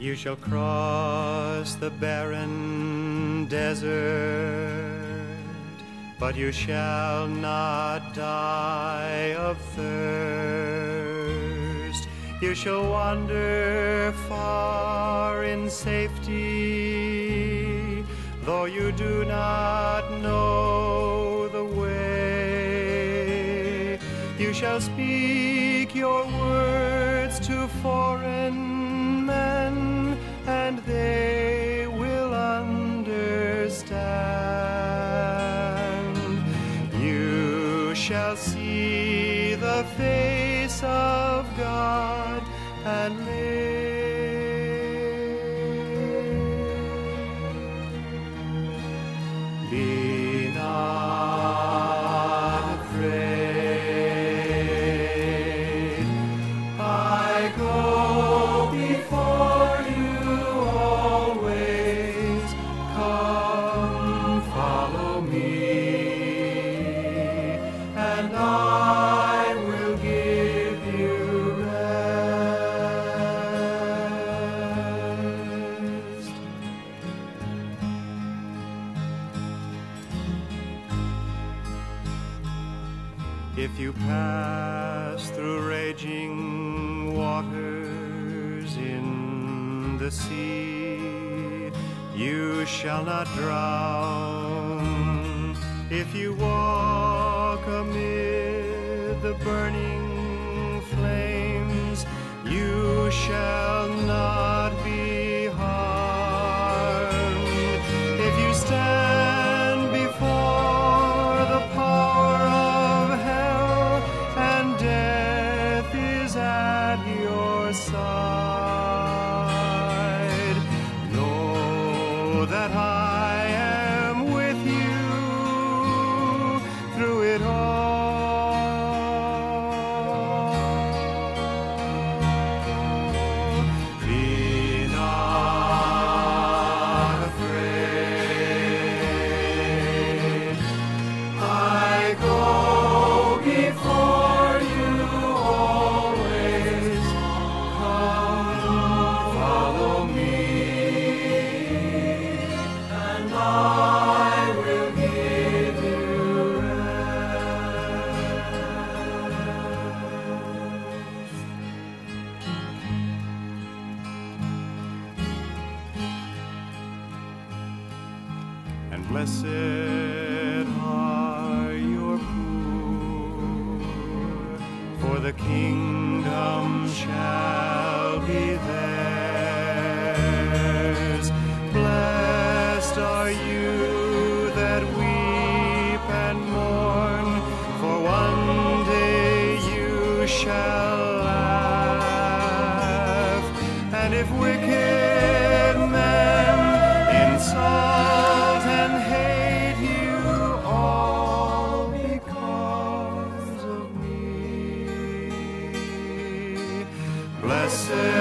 You shall cross the barren desert, but you shall not die of thirst. You shall wander far in safety, though you do not know the way. You shall speak your words to foreign men, and they will understand. You shall see the face of God and live. Follow me, and I will give you rest. If you pass through raging waters in the sea, you shall not drown. If you walk amid the burning flames, you shall and blessed are your poor, for the kingdom shall be theirs. Blessed are you that weep and mourn, for one day you shall laugh, and if wicked blessed.